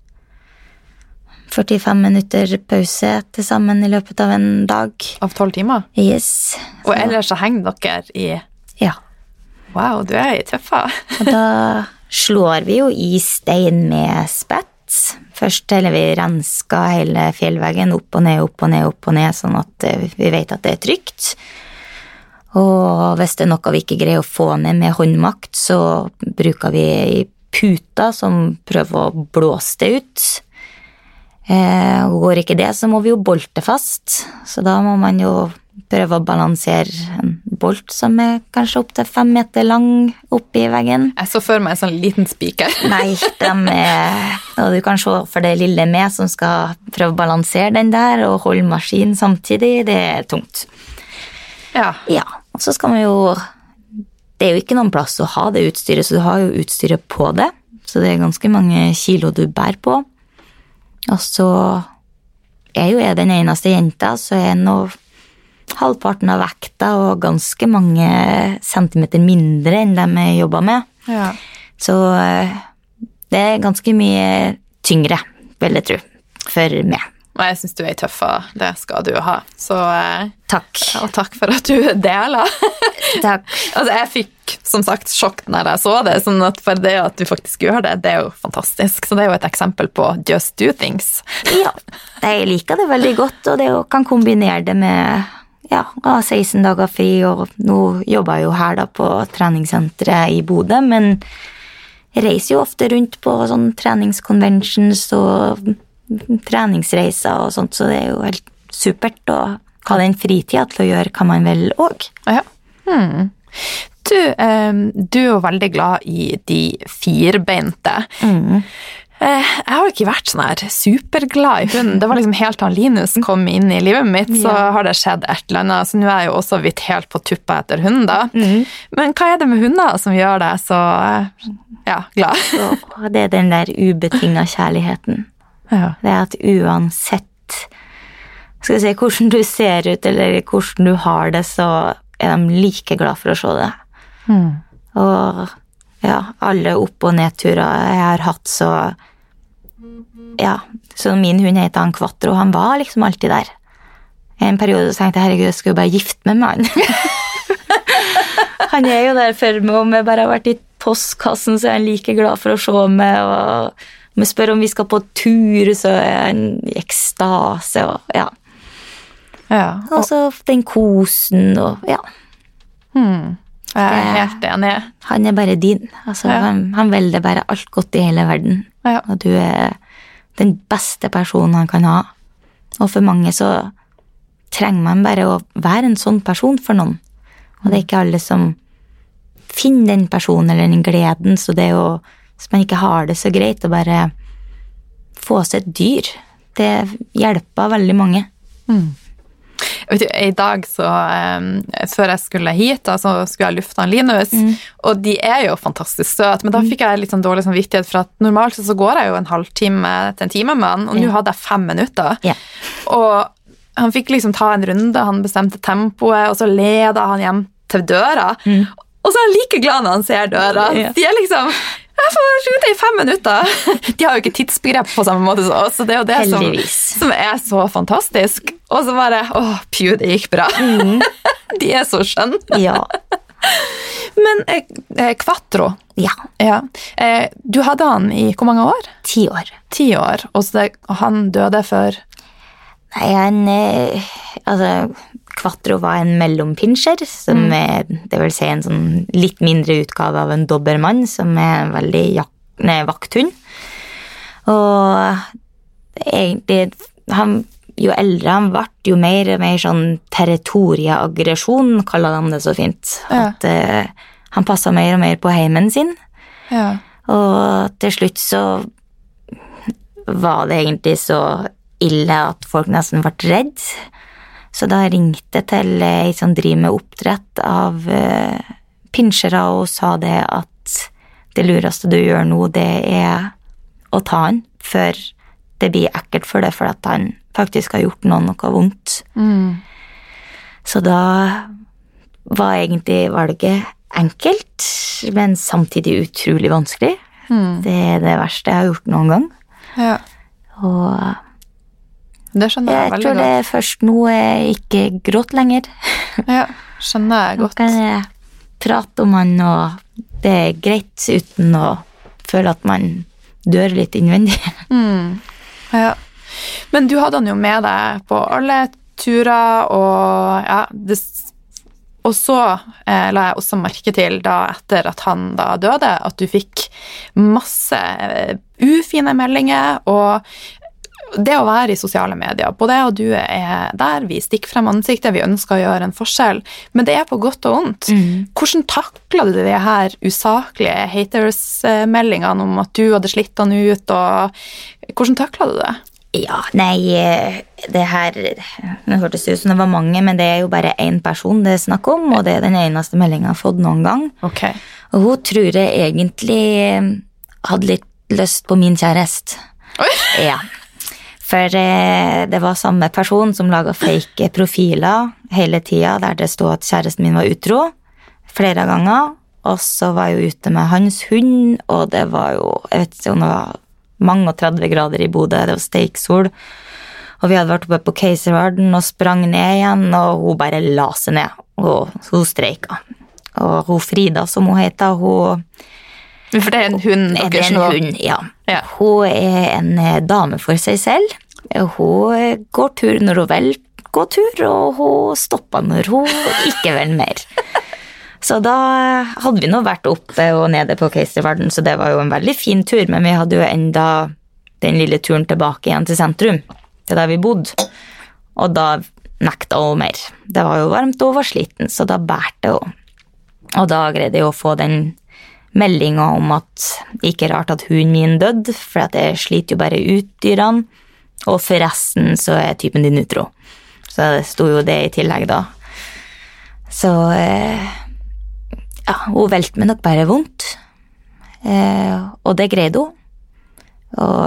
S2: 45 minutter pause til sammen i løpet av en dag.
S1: Av tolv timer.
S2: Yes.
S1: Og ellers så henger dere i
S2: Ja.
S1: Wow, du er i tøffa.
S2: Og da slår vi jo i stein med spett. Først heller vi rensker hele fjellveggen opp og ned, opp og ned, opp og ned, sånn at eh, vi vet at det er trygt. Og hvis det er noe vi ikke greier å få ned med håndmakt, så bruker vi ei pute som prøver å blåse det ut. Eh, går ikke det, så må vi jo bolte fast. Så da må man jo prøve å balansere en bolt som er kanskje opptil fem meter lang oppi veggen.
S1: Jeg så for meg en sånn liten spiker.
S2: Nei, er, og du kan se for det lille meg som skal prøve å balansere den der og holde maskinen samtidig. Det er tungt.
S1: Ja.
S2: Ja, og så skal man jo Det er jo ikke noen plass å ha det utstyret, så du har jo utstyret på det. Så det er ganske mange kilo du bærer på. Og så er jo jeg den eneste jenta, så er nå halvparten av vekta og ganske mange centimeter mindre enn dem jeg jobber med.
S1: ja.
S2: Så eh, det er ganske mye tyngre, vil jeg tro, for meg.
S1: Og jeg syns du er tøff, tøffa. Det skal du ha. Så eh,
S2: Takk.
S1: Og takk for at du deler.
S2: Takk.
S1: altså, jeg fikk som sagt sjokk når jeg så det, sånn at for det at du faktisk gjør det, det er jo fantastisk. Så det er jo et eksempel på just do things.
S2: Ja, jeg liker det veldig godt, og det kan kombinere det med ja, ha 16 dager fri, og nå jobber jeg jo her da på treningssenteret i Bodø, men jeg reiser jo ofte rundt på sånn treningsconventions og treningsreiser og sånt, så det er jo helt supert å ha den fritida til å gjøre hva man vil òg.
S1: Ja. Hmm. Du, eh, du er jo veldig glad i de firbeinte.
S2: Mm.
S1: Eh, Jeg har jo ikke vært sånn her superglad i hund. Det var liksom helt da Linus kom inn i livet mitt, så
S2: Ja.
S1: har det skjedd et eller annet. Så nå er jeg jo også vidt helt på tuppa etter hund, da.
S2: Mm.
S1: Men hva er det med hunder som gjør deg så eh, ja, glad?
S2: Og det er den der ubetinga kjærligheten.
S1: Ja.
S2: Det er at uansett skal vi si, hvordan du ser ut, eller hvordan du har det, så er de like glad for å se det.
S1: Hmm.
S2: Og ja, alle opp- og nedturer jeg har hatt, så Ja, så min hund heter han Quatro, han var liksom alltid der. I en periode så tenkte jeg herregud, jeg skulle jo bare gifte meg med han. han er jo der for meg, om jeg bare har vært i postkassen, så er han like glad for å se meg. og om jeg spør om vi skal på tur, så er han i ekstase. og ja.
S1: ja.
S2: Og så den kosen og ja.
S1: Hmm. Jeg er helt enig.
S2: Han er bare din. Altså,
S1: Ja.
S2: han, han velger bare alt godt i hele verden.
S1: Ja.
S2: Og du er den beste personen han kan ha. Og for mange så trenger man bare å være en sånn person for noen. Og det er ikke alle som finner den personen eller den gleden, så det er jo Hvis man ikke har det så greit, å bare få seg et dyr, det hjelper veldig mange.
S1: Vet du, I dag, så, um, før jeg skulle hit, da, så skulle jeg lufte en Linus. Og de er jo fantastisk søte, men da fikk jeg litt sånn dårlig samvittighet, for at normalt så går jeg jo en halvtime til en time med han, og nå hadde jeg fem minutter.
S2: Yeah.
S1: Og han fikk liksom ta en runde, han bestemte tempoet, og så leda han hjem til døra. Og så er han like glad når han ser døra.
S2: Yeah.
S1: De er liksom Jeg får rute i fem minutter! De har jo ikke tidsbegrep på samme måte som oss, så det er jo det som, som er så fantastisk. Og så bare Å, pju, det gikk bra. De er så skjønne.
S2: Ja.
S1: Men eh, eh,
S2: ja.
S1: ja. eh, Du hadde han i hvor mange år?
S2: Ti år.
S1: Ti år. Og, han døde for
S2: Nei, han eh, Altså, Quattro var en mellompinsjer, som er det vil si en sånn litt mindre utgave av en dobbermann, som er en veldig jak nei, vakthund. Og egentlig han, Jo eldre han ble, jo mer og mer sånn territorieaggresjon, kaller de det så fint.
S1: Ja.
S2: At uh, han passa mer og mer på heimen sin.
S1: Ja.
S2: Og til slutt så var det egentlig så ille at folk nesten ble redd. Så da ringte jeg til ei som driver med oppdrett av uh, pinsjere og sa det at det lureste du gjør nå, det er å ta han før det blir ekkelt for deg, for at han faktisk har gjort noen noe vondt. Så da var egentlig valget enkelt, men samtidig utrolig vanskelig. Det er det verste jeg har gjort noen gang.
S1: ja.
S2: Og
S1: Det skjønner jeg,
S2: jeg
S1: veldig
S2: tror det er først nå jeg ikke gråter lenger.
S1: Ja, skjønner jeg godt.
S2: Nå kan jeg prate om han, og det er greit uten å føle at man dør litt innvendig.
S1: Ja. Men du hadde han jo med deg på alle turer, og ja det, Og så eh, la jeg også merke til, da etter at han da døde, at du fikk masse eh, ufine meldinger, og det å være i sosiale medier, både jeg og du er der, vi stikker frem ansiktet, vi ønsker å gjøre en forskjell, men det er på godt og vondt. Hvordan takla du de her usaklige haters-meldingene om at du hadde slitt han ut, og hvordan takla du det?
S2: Ja, nei, eh, det her Det hørtes ut som det var mange, men det er jo bare én person det er snakk om, og det er den eneste meldinga jeg har fått noen gang.
S1: Okay.
S2: Og hun tror jeg egentlig hadde litt lyst på min kjæreste. Ja. For eh, det var samme person som laga fake profiler hele tida der det stod at kjæresten min var utro. Flere ganger. Og så var jeg jo ute med hans hund, og det var jo Jeg vet ikke om det var mange og 30 grader i Bodø, det var steiksol. Og vi hadde vært oppe på Keiservarden og sprang ned igjen, og hun bare la seg ned. Og hun streika. Og hun Frida, som hun heter, hun
S1: For det er en hund
S2: er det en hund, ja.
S1: Ja.
S2: Hun er en eh, dame for seg selv. Hun eh, går tur når hun vil gå tur, og hun stopper når hun ikke vil mer. Så da hadde vi nå vært oppe og nede på Keiserverden, så det var jo en veldig fin tur, men vi hadde jo enda den lille turen tilbake igjen til sentrum, til der vi bodde. Og da nekta hun mer. Det var jo varmt og hun var sliten, så da bærte hun. Og da greide jeg å få den meldinga om at ikke rart at hunden min døde, for jeg sliter jo bare ut dyrene. Og forresten så er typen din utro. Så det sto jo det i tillegg, da. Så eh, ja, hun velte meg nok bare vondt. Eh, og det greide hun. Og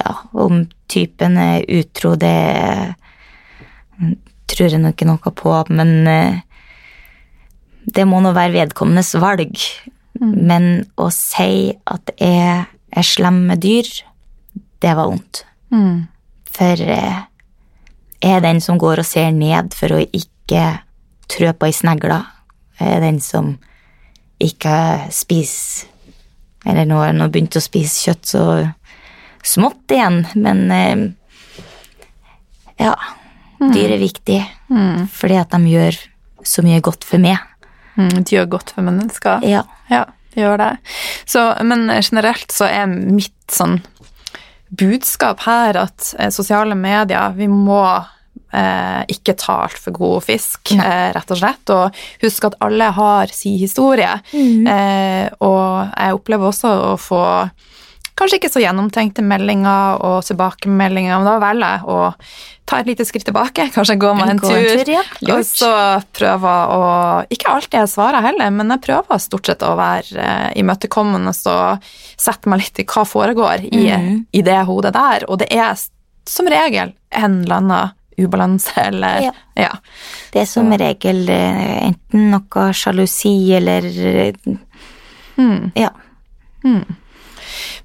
S2: ja, om typen er utro, det tror jeg nok ikke noe på, men eh, det må nå være vedkommendes valg. Men å si at jeg er slem med dyr, det var vondt. For eh, jeg er den som går og ser ned for å ikke trø på ei snegle. Jeg er den som ikke spiser Eller nå har jeg begynt å spise kjøtt så smått igjen, men eh, ja. Dyr er viktig, fordi at de gjør så mye godt for meg.
S1: Mm, de gjør godt for mennesker.
S2: Ja.
S1: Ja, de gjør det. Så, men generelt så er mitt sånn budskap her at eh, sosiale medier Vi må eh, ikke ta altfor god fisk, eh, rett og slett. Og husk at alle har si historie. Eh, og jeg opplever også å få kanskje ikke så gjennomtenkte meldinger og tilbakemeldinger, men da velger jeg å ta et lite skritt tilbake, kanskje gå meg en
S2: Gå en
S1: tur,
S2: tur, ja.
S1: og så prøve å Ikke alltid jeg svarer heller, men jeg prøver stort sett å være eh, imøtekommende og sette meg litt i hva foregår i,
S2: Mhm.
S1: i det hodet der, og det er som regel en eller annen ubalanse eller
S2: Ja.
S1: ja.
S2: Det er som regel eh, enten noe sjalusi eller
S1: Hmm.
S2: Ja.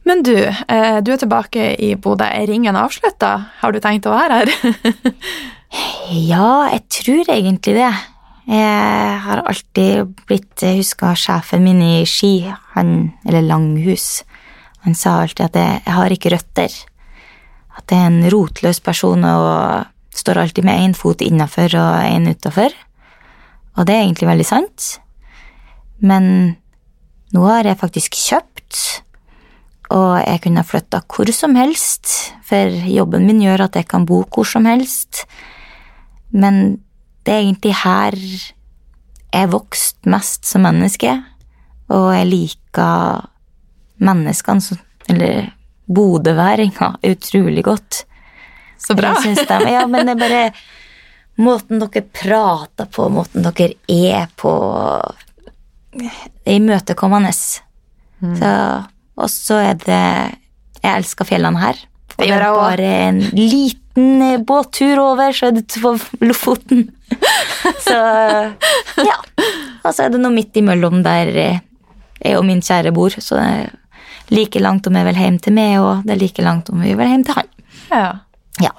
S1: Men du, eh, du er tilbake i Bodø. Er ringen avslutta? Har du tenkt å være her?
S2: Ja, jeg tror egentlig det. Jeg har alltid blitt huska sjefen min i Ski, han, eller Langhus. Han sa alltid at jeg, jeg har ikke røtter. At jeg er en rotløs person og står alltid med én fot innafor og én utafor. Og det er egentlig veldig sant. Men nå har jeg faktisk kjøpt, og jeg kunne flytta hvor som helst, for jobben min gjør at jeg kan bo hvor som helst. Men det er egentlig her jeg vokste mest som menneske, og jeg liker menneskene, som- eller bodøværinga, utrolig godt.
S1: Så bra.
S2: De, ja, men det er bare måten dere prater på, måten dere er på Det er imøtekommende.
S1: Mm.
S2: Så, og så er det Jeg elsker fjellene her. Og
S1: Det
S2: er bare en liten eh, båttur over, så er det på Lofoten. så ja. Og så er det noe midt imellom der eh, jeg og min kjære bor. Så det er like langt om jeg vil hjem til meg, og det er like langt om vi vil hjem til han.
S1: Ja.
S2: Ja.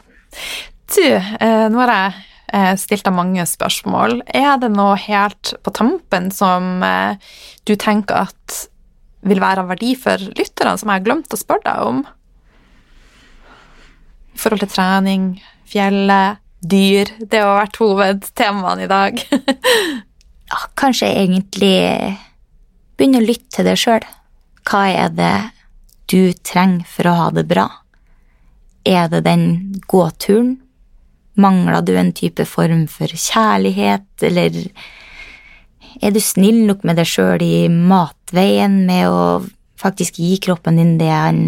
S1: Du, eh, nå har jeg eh, stilt deg mange spørsmål. Er det noe helt på tampen som eh, du tenker at vil være av verdi for lytterne, som jeg har glemt å spørre deg om? I forhold til trening, fjellet, dyr. Det har vært hovedtemaene i dag.
S2: ja, kanskje egentlig begynne å lytte til deg sjøl. Hva er det du trenger for å ha det bra? Er det den gåturen? Mangler du en type form for kjærlighet, eller er du snill nok med deg sjøl i matveien med å faktisk gi kroppen din det han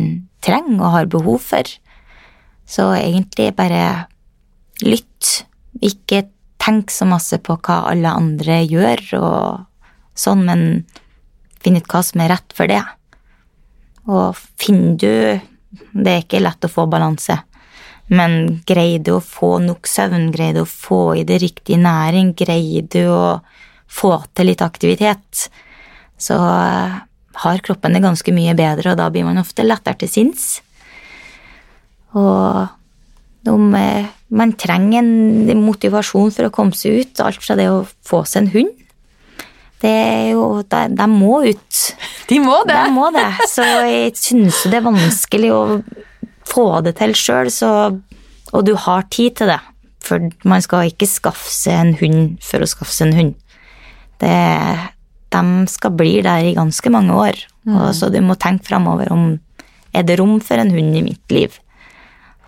S2: trenger og har behov for? Så egentlig bare lytt. Ikke tenk så masse på hva alle andre gjør og sånn, men finn ut hva som er rett for det. Og finner du Det er ikke lett å få balanse, men greier du å få nok søvn, greier du å få i det riktig næring, greier du å få til litt aktivitet, så eh, har kroppen det ganske mye bedre, og da blir man ofte lettere til sinns. Og om man trenger en motivasjon for å komme seg ut, alt fra det å få seg en hund det er jo, de, de må ut.
S1: De må det!
S2: De må det. Så jeg syns det er vanskelig å få det til sjøl, og du har tid til det. For man skal ikke skaffe seg en hund for å skaffe seg en hund. Det, de skal bli der i ganske mange år, og så du må tenke framover om er det rom for en hund i mitt liv.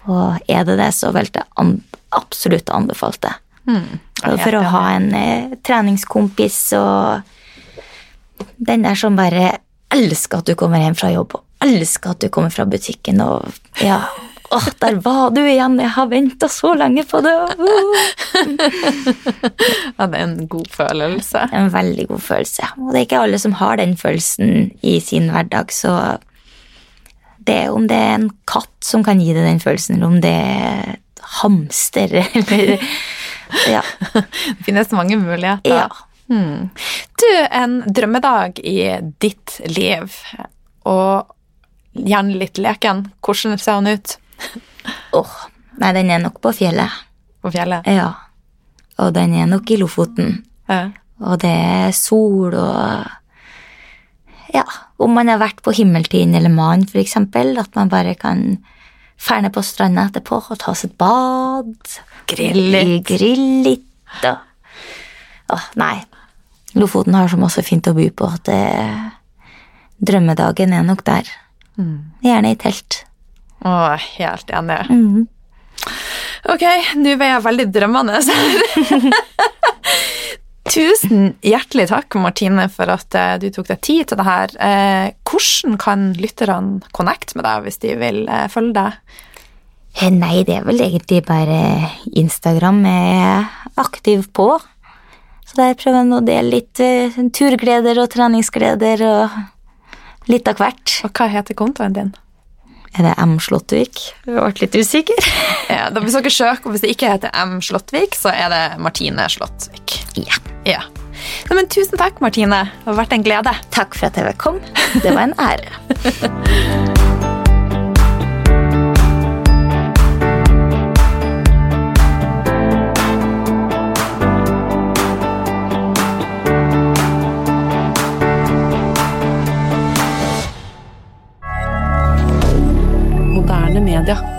S2: Og er det det, så vil jeg an absolutt anbefale det. Og for å ha en eh, treningskompis og den der som bare elsker at du kommer hjem fra jobb, og elsker at du kommer fra butikken, og ja Åh, der var du igjen! Jeg har venta så lenge på det!
S1: Ja, det er en god følelse.
S2: En veldig god følelse. Og det er ikke alle som har den følelsen i sin hverdag, så det er om det er en katt som kan gi deg den følelsen, eller om det er hamster, eller Ja.
S1: Det finnes mange muligheter.
S2: ja.
S1: Hmm. Du, en drømmedag i ditt liv, og gjerne litt leken. Hvordan ser han ut
S2: Åh, nei, den er nok på fjellet.
S1: på fjellet?
S2: Ja. Og den er nok i Lofoten.
S1: Ja.
S2: Og det er sol og Ja, om man har vært på Himmeltind eller Man, for eksempel, at man bare kan ferne på stranda etterpå og ta seg et bad.
S1: Grille litt.
S2: Grille litt og Åh, nei. Lofoten har så masse fint å by på at det, drømmedagen er nok der.
S1: Hmm.
S2: Gjerne i telt.
S1: Å, helt enig.
S2: Mm.
S1: Ok, nå ble jeg veldig drømmende. Tusen hjertelig takk, Martine, for at eh, du tok deg tid til det her. Eh, hvordan kan lytterne connecte med deg hvis de vil eh, følge deg?
S2: Nei, det er vel egentlig bare Instagram jeg er aktiv på. Så der prøver jeg å dele litt turgleder og treningsgleder og litt av hvert.
S1: Og hva heter kontoen din?
S2: Er det M. Slåttvik? Jeg ble litt usikker.
S1: Ja, da, vi dere søker, og hvis det ikke heter M. Slåttvik, så er det Martine Slåttvik.
S2: Ja.
S1: Ja. Nei, men tusen takk, Martine. Det har vært en glede.
S2: Takk for at jeg kom. Det var en ære. moyen d'air